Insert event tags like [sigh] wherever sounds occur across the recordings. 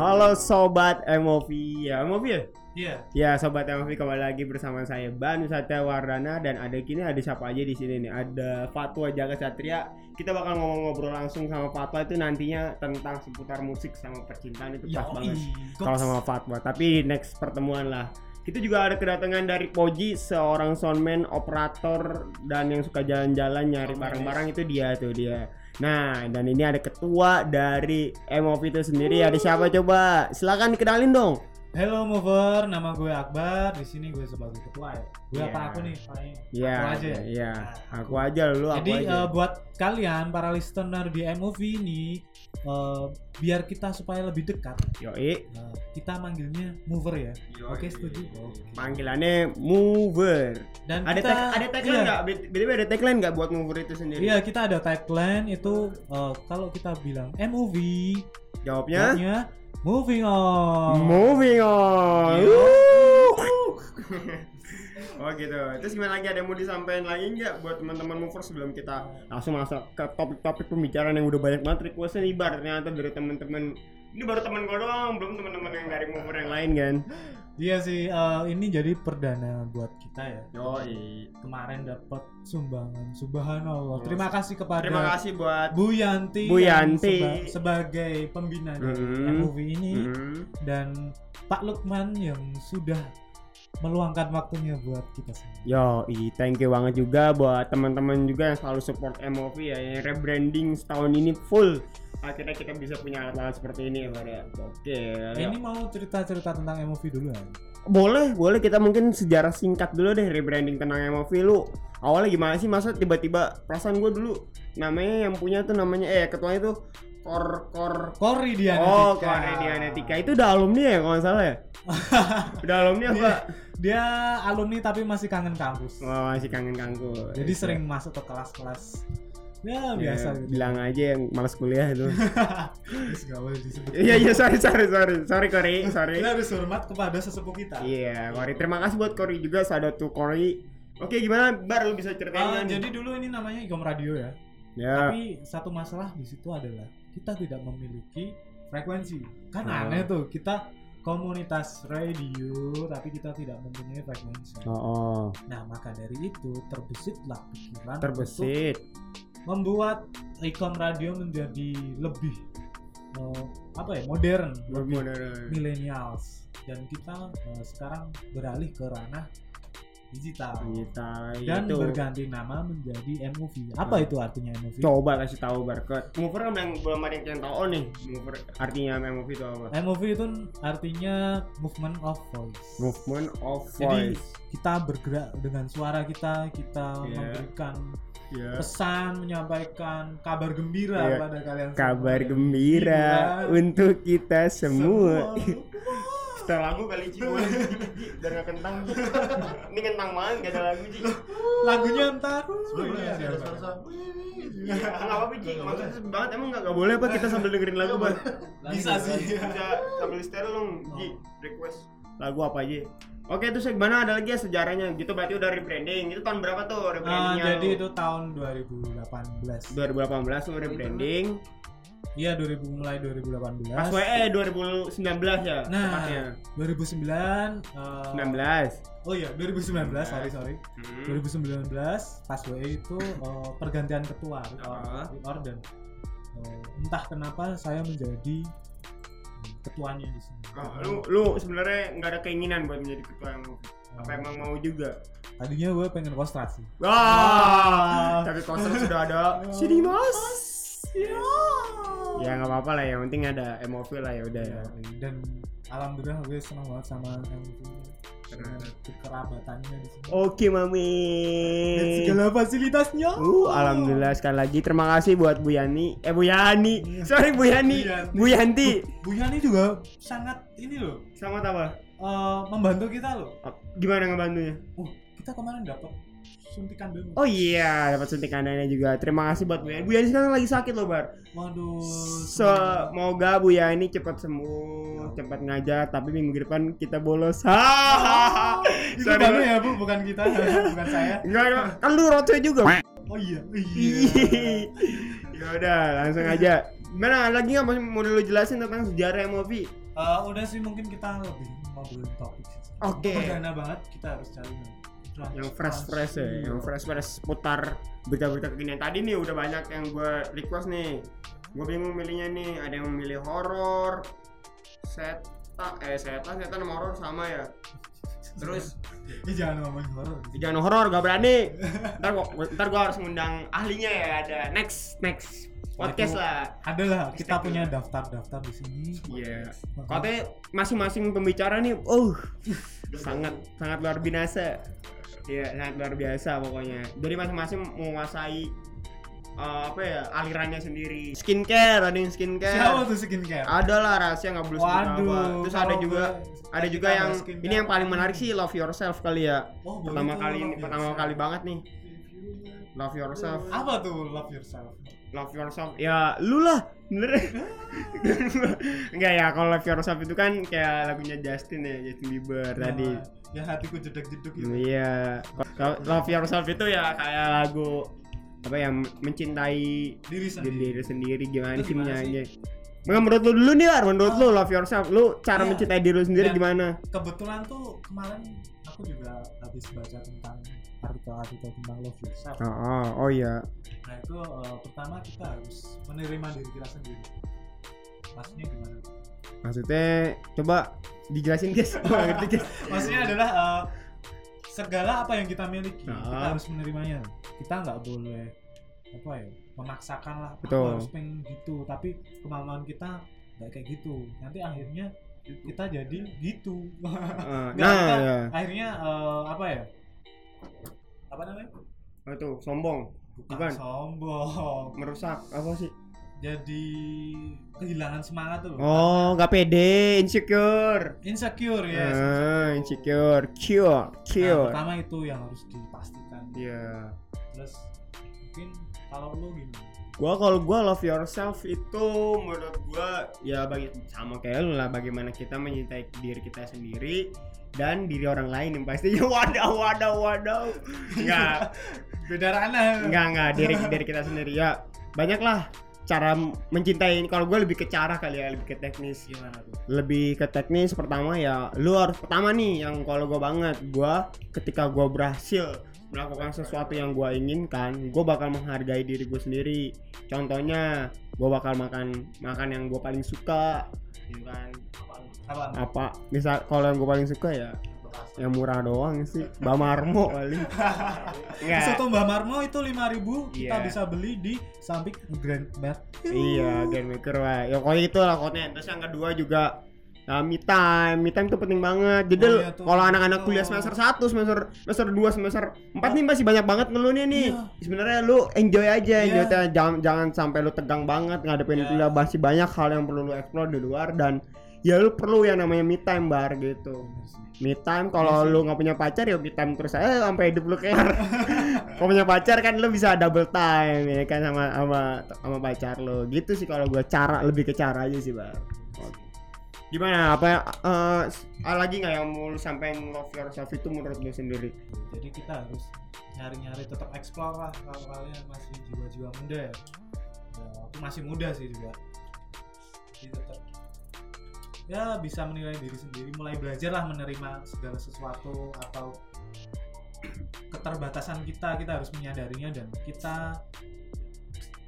Halo sobat MOV ya MOV ya? Iya. Ya sobat MOV kembali lagi bersama saya Banu Satya Wardana dan ada kini ada siapa aja di sini nih? Ada Fatwa Jaga Satria kita bakal ngomong-ngobrol langsung sama Fatwa itu nantinya tentang seputar musik sama percintaan. Itu pas banget. kalau sama Fatwa tapi next pertemuan lah kita juga ada kedatangan dari Poji seorang soundman operator dan yang suka jalan-jalan nyari barang-barang itu dia tuh dia Nah, dan ini ada ketua dari MOV itu sendiri. Ada siapa coba? Silakan dikenalin dong. Hello mover, nama gue Akbar. Di sini gue sebagai ketua ya. Gue Iya. apa aku nih? Paling Iya, aku aja. ya? iya. Nah, Aku aja lu, aku Jadi aja. eh, buat kalian para listener di MOV ini eh, biar kita supaya lebih dekat, Yoi. eh, kita manggilnya mover ya. Oke, setuju. Oke. Panggilannya mover. Dan Ada kita tag, ada tagline iya. nggak? BTW ada tagline nggak buat mover itu sendiri? Iya, kita ada tagline itu eh, kalau kita bilang MOV, Jawabnya jawabnya moving on. moving on. Yo. [laughs] [laughs] Oh gitu. Terus gimana lagi ada yang mau disampaikan lagi nggak buat teman-teman mover sebelum kita langsung masuk ke topik-topik pembicaraan yang udah banyak banget requestnya nih bar ternyata dari teman-teman ini baru teman gue doang, belum teman-teman yang dari mover yang lain kan. Iya sih, eh, ini jadi perdana buat kita ya. Yoi. Kemarin dapat sumbangan, subhanallah. Terima kasih kepada Terima kasih buat Bu Yanti, Bu Yanti. seba- sebagai pembina dari Mhm. MOV ini Mhm. dan Pak Lukman yang sudah meluangkan waktunya buat kita semua. Yo, thank you banget juga buat teman-teman juga yang selalu support MOV ya yang rebranding setahun ini full. Akhirnya kita bisa punya alat-alat seperti ini ya, ya. Oke. Ini mau cerita-cerita tentang MOV dulu ya. Boleh, boleh kita mungkin sejarah singkat dulu deh rebranding tentang MOV lu. Awalnya gimana sih masa tiba-tiba perasaan gue dulu namanya yang punya tuh namanya eh ketuanya tuh Kor Kor Kori Diana Oh, Tika. Kor Dianetika itu udah alumni ya kalau nggak salah ya? [laughs] udah alumni apa? Dia alumni tapi masih kangen kampus. Oh, masih kangen kangku. Jadi sering masuk ke kelas-kelas ya biasa Ya, gitu. bilang aja yang malas kuliah itu. [laughs] Iya iya sorry sorry sorry sorry Kori sorry. Kita harus hormat kepada sesepuh kita. Iya Kori terima kasih buat Kori juga sahabat tuh Kori. Oke gimana Bar lu bisa ceritain kan? jadi dulu ini namanya Igom Radio ya. ya Tapi satu masalah di situ adalah kita tidak memiliki frekuensi. Kan Hmm. aneh tuh kita komunitas radio tapi kita tidak mempunyai frekuensi. oh, oh. Nah maka dari itu terbesitlah pikiran terbesit. membuat ikon radio menjadi lebih eh, apa ya modern, lebih Modern. millennials dan kita eh, sekarang beralih ke ranah digital Kita dan itu. berganti nama menjadi MOV. Apa Hmm. itu artinya MOV? Coba kasih tahu Bar ke Mover kan yang belum ada yang tahu nih Mover artinya MOV itu apa? MOV itu artinya movement of voice. Movement of Jadi voice. kita bergerak dengan suara kita, kita Iya. memberikan Ya. pesan, menyampaikan kabar gembira Iya. pada kalian semua. Kabar gembira hiburan untuk kita semua. semua. Setel lagu kali Ci. Ji, [laughs] biar gak kentang. Ini kentang banget gak ada lagu Ji Lagunya ntar. Sebelumnya suara Iya, nggak apa-apa Ji, maksudnya banget emang gak, gak boleh apa kita sambil dengerin lagu Bang Bisa sih. Bisa sambil setel dong Ji, request. Lagu apa aja Oke terus gimana ada lagi ya sejarahnya? Gitu berarti udah rebranding. Itu tahun berapa tuh Ah, rebrandingnya jadi lu? itu tahun 2018. 2018 lu rebranding Iya 2000 mulai 2018. pas WE 2019 ya Nah, tepatnya 2009 eh, 19 Oh iya, 2019, sorry sorry. Hmm. 2019 pas WE itu eh, pergantian ketua Ah. di Orden. Eh, entah kenapa saya menjadi hmm, ketuanya di sini. Oh, lu lu sebenarnya nggak ada keinginan buat menjadi ketua yang apa emang mau juga Tadinya gue pengen kostrasi. wah tapi konser sudah ada [laughs] sini mas Iya. Ya nggak apa-apa lah yang penting ada MOV lah ya udah ya Dan alhamdulillah gue senang banget sama dengan kekerabatannya di sini. oke mami Dan segala fasilitasnya. Uh, alhamdulillah sekali lagi terima kasih buat Bu Yani. Eh Bu Yani. Sorry Bu Yani. Bu Yanti. Bu Yanti. Bu Yani juga sangat ini loh, Selamat apa? eh, membantu kita loh. Oh, Gimana ngebantunya? Uh, kita kemarin dapat suntikan dulu. Oh iya, dapat suntikan dana juga. Terima kasih buat Bu Yani. Bu Yani sekarang lagi sakit loh, Bar. Waduh. Semoga Bu Yani cepat sembuh, cepat ngajar, tapi minggu depan kita bolos. Hahaha. [laughs] Itu Bar. ya bu, bukan kita, [laughs] bukan saya. Enggak, enggak. kan lu roto juga. Oh iya, [laughs] ya udah, langsung aja. Mana lagi nggak mau lu jelasin tentang sejarah MOV? Eh, udah sih mungkin kita lebih ngobrolin topik sih. Oke. Perdana banget kita harus cari yang fresh fresh ya yang fresh fresh. Putar berita-berita kekinian. Tadi nih udah banyak yang gue request nih. Gue bingung milihnya nih. Ada yang memilih horor seta eh seta seta sama horor sama ya? Terus? Ih, jangan ngomongin horor. jangan horor gak berani. Ntar gua ntar gua harus ngundang ahlinya ya ada. Next next. Podcast lah. Ada lah, kita punya daftar-daftar di sini. iya. Katanya masing-masing pembicara nih oh sangat sangat luar biasa Iya, sangat luar biasa pokoknya. Jadi masing-masing menguasai eh, apa ya alirannya sendiri. Skincare, ada yang skincare. Siapa tuh skincare? Ada lah rahasia nggak boleh sebut nama. Terus ada juga gue- ada juga yang skincare. ini yang paling menarik sih love yourself kali ya. Oh, pertama kali ini pertama yourself. kali banget nih love yourself. Apa tuh love yourself? Love yourself ya lu lah bener [laughs] enggak ya kalau love yourself itu kan kayak lagunya Justin ya Justin Bieber tadi Nah, yang hatiku jedek-jeduk gitu. Iya, Lo- love yourself itu ya kayak lagu apa ya mencintai Diri diri, sendiri. diri sendiri gimana Itu sih menyanyi? Menurut lu dulu nih, War. menurut lu love yourself, lu cara Iya. mencintai diri lu sendiri Dan- gimana? Kebetulan tuh kemarin aku juga habis baca tentang artikel-artikel tentang love yourself. Oh, oh, oh iya. Nah itu eh, pertama kita harus menerima diri kita sendiri. Maksudnya gimana? Maksudnya coba dijelasin guys. [laughs] Ngerti. Maksudnya adalah eh, segala apa yang kita miliki Ah. kita harus menerimanya. Kita nggak boleh apa ya memaksakan lah. Aku Betul. harus pengen gitu. Tapi kemauan kita nggak kayak gitu. Nanti akhirnya kita jadi gitu. [laughs] Nggak, nah, kita ya. akhirnya eh, apa ya? Apa namanya? Oh, itu sombong, Bukan. sombong. merusak apa sih? Jadi kehilangan semangat tuh. Oh, nggak pede, insecure. Insecure ya. Ah, insecure, cure, Nah, cure. pertama itu yang harus dipastikan. Iya. Terus mungkin kalau lu gimana? Gua kalau gua love yourself itu menurut gua ya bagi sama kayak lu lah bagaimana kita mencintai diri kita sendiri dan diri orang lain yang pastinya [laughs] wadah wadah wadah enggak [laughs] Beda ranah. enggak enggak diri diri kita sendiri. Ya banyak lah cara mencintai kalau gua lebih ke cara kali ya lebih ke teknis Gimana tuh? lebih ke teknis pertama ya lu harus pertama nih yang kalau gue banget gua ketika gua berhasil melakukan sesuatu yang gua inginkan gue bakal menghargai diri gue sendiri contohnya gua bakal makan makan yang gue paling suka gitu kan Apa? apa misal kalau yang gue paling suka ya yang murah doang sih Bamarmo kali [laughs] Enggak. Soto Mbak Marmo itu 5000 kita Iya. bisa beli di samping Grand Mart. Iya, game maker lah. Ya pokoknya itu lah konten. Terus yang kedua juga uh, me time. Me time tuh penting banget. Jadi Oh, iya kalau anak-anak kuliah Oh. semester 1, semester semester 2, semester 4 nih masih banyak banget ngeluhnya nih. Iya. Sebenarnya lu enjoy aja, enjoy Iya. aja. jangan jangan sampai lu tegang banget ngadepin Iya. kuliah masih banyak hal yang perlu lu explore di luar dan ya lu perlu yang namanya me time bar gitu. Me time kalau Iya lu nggak punya pacar ya me time terus aja sampai hidup lu kelar. [laughs] kalau punya pacar kan lu bisa double time ya kan sama sama sama pacar lu. Gitu sih kalau gua cara lebih ke cara aja sih, Bang. Oke. Gimana apa eh, ada lagi nggak yang mau sampein love yourself itu menurut lu sendiri? Jadi kita harus nyari-nyari tetap explore lah kalau kalian masih jiwa-jiwa muda ya. Ya, aku masih muda sih juga. Jadi tetap ya bisa menilai diri sendiri, mulai belajar lah menerima segala sesuatu atau [clears throat] keterbatasan kita, kita harus menyadarinya dan kita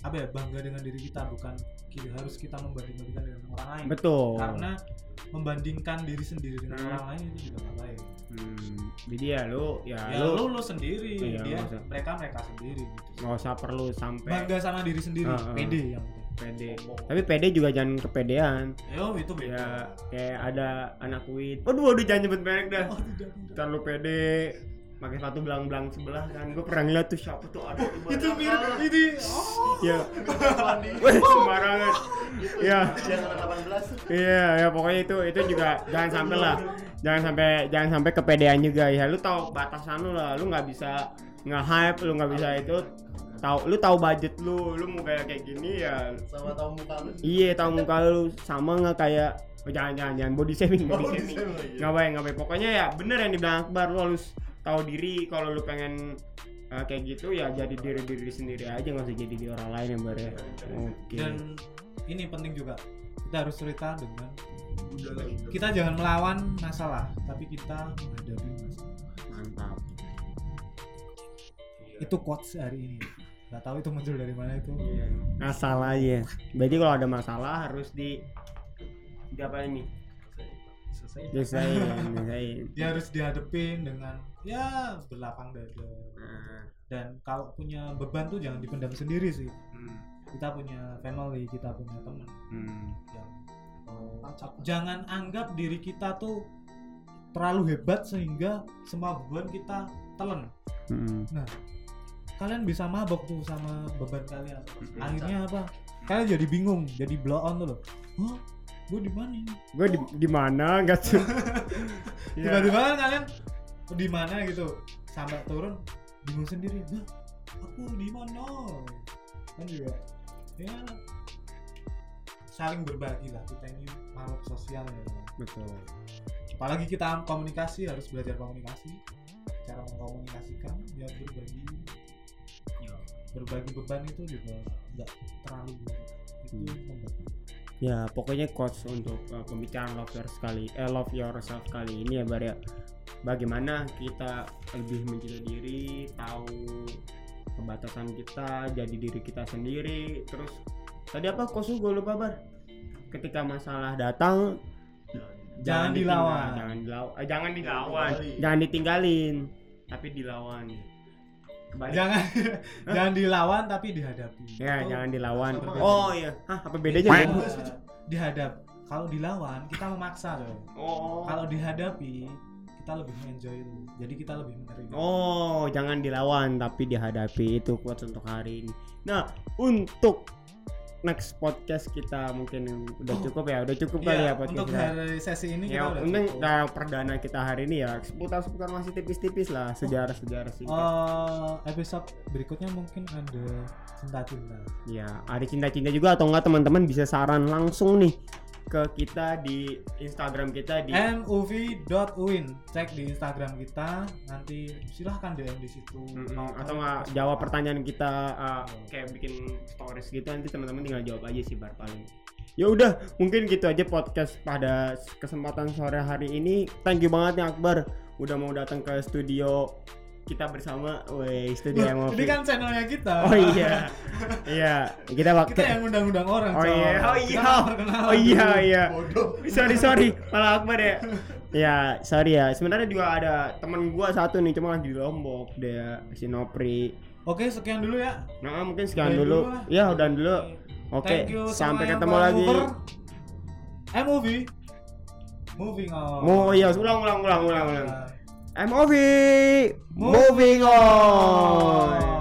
apa ya bangga dengan diri kita bukan ki- harus kita membanding-bandingkan dengan orang lain Betul. karena membandingkan diri sendiri dengan Hmm. orang lain itu juga nggak baik Hmm, jadi ya lu ya, ya lu lu lu sendiri Iya, dia mereka mereka sendiri gitu nggak usah perlu sampai bangga sama diri sendiri Ah, ah. pede yang penting pede. Tapi pede juga jangan kepedean. yo itu beda. Ya kayak ada anak wit. Waduh, waduh jangan nyebut merek dah. oh tidak tidak. Terlalu pede. Pakai sepatu belang-belang sebelah kan. Gue pernah ngeliat tuh siapa tuh aduh itu mirip ini. Oh ya. Sembarangan ya Dia sampai 18 iya ya pokoknya itu itu juga jangan sampai lah. Jangan sampai jangan sampai kepedean juga. Ya lu tahu batasan lu lah. Lu nggak bisa nge-hype lu nggak bisa itu tahu lu tahu budget lu lu mau kayak kayak gini ya. Sama tahu muka lu. iya tahu muka lu sama nggak kayak oh, jangan jangan jangan body shaming body Oh, shaming. bisa, iya. nggak baik nggak baik. Pokoknya ya bener yang dibilang Akbar lu harus tahu diri kalau lu pengen uh, kayak gitu ya jadi diri diri sendiri aja nggak usah jadi di orang lain ya. Bar ya oke. Dan ini penting juga kita harus cerita dengan kita jangan melawan masalah tapi kita menghadapi masalah. Mantap. Itu quotes hari ini nggak tahu itu muncul dari mana itu. Masalah aja berarti kalau ada masalah harus di di apa ini Selesai. desain dia [laughs] harus dihadepin dengan ya berlapang dada. Nah, dan kalau punya beban tuh jangan dipendam sendiri sih. Hmm, kita punya family kita punya teman. Hmm. yang oh, jangan anggap diri kita tuh terlalu hebat sehingga semua beban kita telan. Hmm. Kalian bisa mabok tuh sama beban kalian. Hmm. akhirnya apa? Kalian jadi bingung jadi blow on tuh loh. Hah? gue di mana ini? Gue di di mana? [laughs] Nggak tuh Ya. tiba-tiba kan kalian di mana gitu? Sampai turun bingung sendiri. Hah, aku di mana? Kan juga ya. Saling berbagi lah kita ini makhluk sosial ya. Betul. Apalagi kita komunikasi harus belajar komunikasi. Cara mengkomunikasikan ya berbagi berbagi beban itu juga nggak terlalu itu Hmm. membantu ya pokoknya quotes untuk uh, pembicaraan love yourself kali eh love yourself kali ini ya Bar ya. Bagaimana kita lebih mencintai diri tahu pembatasan kita jadi diri kita sendiri. Terus tadi apa kosu gue lupa bar. Ketika masalah datang Jangan ditinggal, dilawan. jangan dilawan eh, jangan dilawan. jangan ditinggalin tapi dilawan Kebalik. jangan. Jangan dilawan tapi dihadapi. Ya Itu jangan dilawan. oh iya. Hah apa bedanya? Bro? dihadap. Kalau dilawan kita memaksa loh oh. Kalau dihadapi kita lebih enjoy itu jadi kita lebih menerima. Oh, jangan dilawan tapi dihadapi. Itu quotes untuk hari ini. Nah, untuk next podcast kita mungkin udah cukup ya, udah cukup kali Iya, ya podcast untuk kita. hari sesi ini Ya, kita udah untung cukup. nah, perdana kita hari ini ya seputar-seputar masih tipis-tipis lah sejarah-sejarah singkat. Eh, episode berikutnya mungkin ada cinta-cinta Ya, ada cinta-cinta juga atau enggak teman-teman bisa saran langsung nih ke kita di Instagram kita di muv.uin cek di Instagram kita nanti silahkan DM di situ. Mm-mm, Mau atau enggak kasih jawab pertanyaan kita uh, kayak bikin stories gitu nanti teman-teman tinggal jawab aja sih bar paling. Ya udah mungkin gitu aja podcast pada kesempatan sore hari ini. Thank you banget nih Akbar udah mau datang ke studio kita bersama woi studio Loh, MOV ini kan channelnya kita. Oh iya. Iya kita kita pakai yang undang-undang orang oh iya. Oh Kita iya oh iya iya. Bodoh. sorry sorry. [laughs] Malah Akbar ya ya sorry ya. Sebenarnya juga ada teman gua satu nih cuma lagi di Lombok dia si Nopri. Oke sekian dulu ya. Nah, mungkin sekian dulu. Ya, udah dulu. Oke, sampai ketemu lagi. mover. MOV moving on Mau iya, ulang ulang ulang ulang ulang. Nah, MOV moving on.